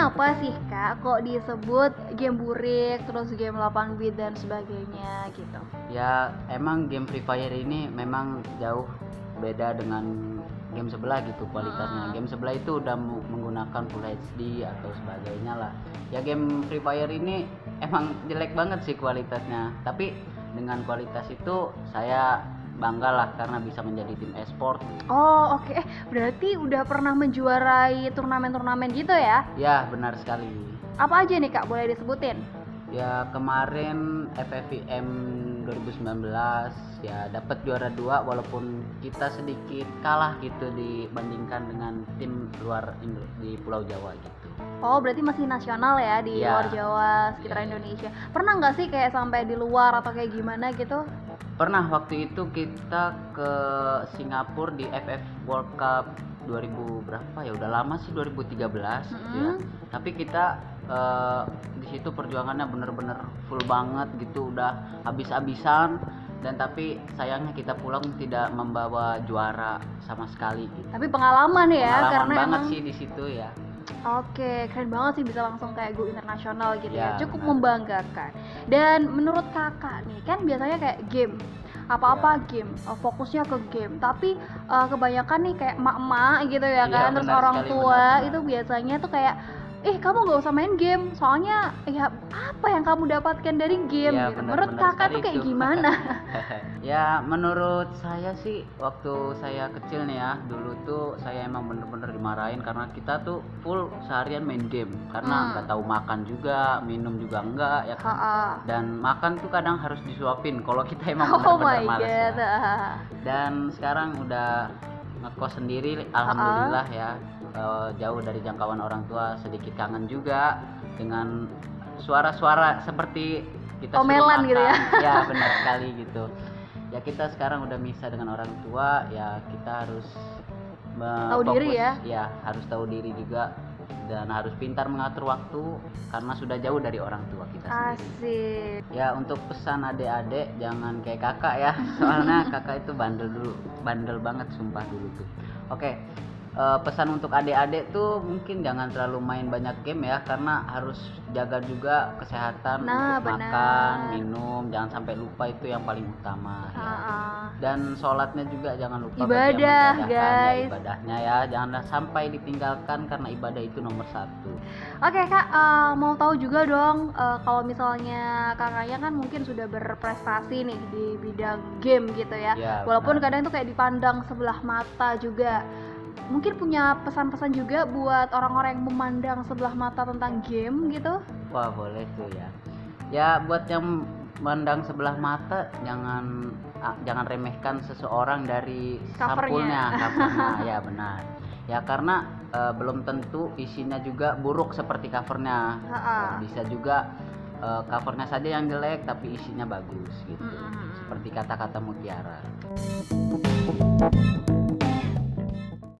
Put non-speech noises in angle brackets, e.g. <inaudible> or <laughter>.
apa sih kak? Kok disebut game burik terus game 8 bit dan sebagainya gitu? Ya emang game Free Fire ini memang jauh beda dengan game sebelah gitu kualitasnya. Game sebelah itu udah menggunakan Full HD atau sebagainya lah. Ya game Free Fire ini emang jelek banget sih kualitasnya. Tapi dengan kualitas itu saya bangga lah karena bisa menjadi tim e-sport oh oke eh berarti udah pernah menjuarai turnamen-turnamen gitu ya ya benar sekali apa aja nih kak boleh disebutin ya kemarin FFVM 2019 ya dapat juara dua walaupun kita sedikit kalah gitu dibandingkan dengan tim luar Indo di Pulau Jawa gitu Oh berarti masih nasional ya di Iya. luar Jawa sekitar iya. Indonesia. Pernah nggak sih kayak sampai di luar atau kayak gimana gitu? Pernah waktu itu kita ke Singapura di FF World Cup 2000 berapa ya udah lama sih 2013 ya Mm-mm. tapi kita eh, di situ perjuangannya bener-bener full banget gitu udah habis-habisan dan tapi sayangnya kita pulang tidak membawa juara sama sekali gitu Tapi pengalaman ya pengalaman karena banget emang sih di situ ya Oke, keren banget sih bisa langsung kayak go internasional gitu ya. Ya, Cukup benar. membanggakan. Dan menurut kakak nih, kan biasanya kayak game apa-apa Ya. game, eh, fokusnya ke game. Tapi eh, kebanyakan nih kayak emak-emak gitu ya Iya, kan, terus orang tua benar, benar. itu biasanya tuh kayak eh kamu gak usah main game, soalnya ya apa yang kamu dapatkan dari game Iya, gitu. menurut benar kakak tuh kayak itu. gimana? <laughs> ya menurut saya sih waktu saya kecil nih ya dulu tuh saya emang bener-bener dimarahin karena kita tuh full seharian main game karena Hmm. nggak tahu makan juga minum juga enggak ya kan dan makan tuh kadang harus disuapin kalau kita emang Oh my bener-bener males god. ya. dan sekarang udah ngekos sendiri alhamdulillah ya Eh, jauh dari jangkauan orang tua sedikit kangen juga dengan suara-suara seperti kita Omelan gitu ya. <laughs> ya benar sekali gitu ya kita sekarang udah misah dengan orang tua ya kita harus Tahu diri fokus, ya. ya harus tahu diri juga dan harus pintar mengatur waktu karena sudah jauh dari orang tua kita sendiri Asik. Ya untuk pesan adik-adik jangan kayak kakak ya <laughs> Soalnya kakak itu bandel dulu Bandel banget sumpah dulu tuh Oke eh, pesan untuk adik-adik tuh mungkin jangan terlalu main banyak game ya Karena harus jaga juga kesehatan Nah, untuk benar. makan, minum Jangan sampai lupa itu yang paling utama ya. Dan sholatnya juga jangan lupa Ibadah, mengerjakan, guys. ya, Ibadahnya ya Janganlah sampai ditinggalkan karena ibadah itu nomor satu Oke kak, eh, mau tahu juga dong eh, kalau misalnya kakaknya kan mungkin sudah berprestasi nih di bidang game gitu ya. Ya, Walaupun benar. kadang itu kayak dipandang sebelah mata juga. Mungkin punya pesan-pesan juga buat orang-orang yang memandang sebelah mata tentang game gitu. Wah boleh tuh ya. Ya buat yang mandang sebelah mata jangan jangan remehkan seseorang dari Covernya. sampulnya, covernya <laughs> ya benar. Ya karena eh, belum tentu isinya juga buruk seperti covernya. Ha-ha. Bisa juga eh, covernya saja yang jelek tapi isinya bagus gitu. Mm-mm. Seperti kata-kata mutiara.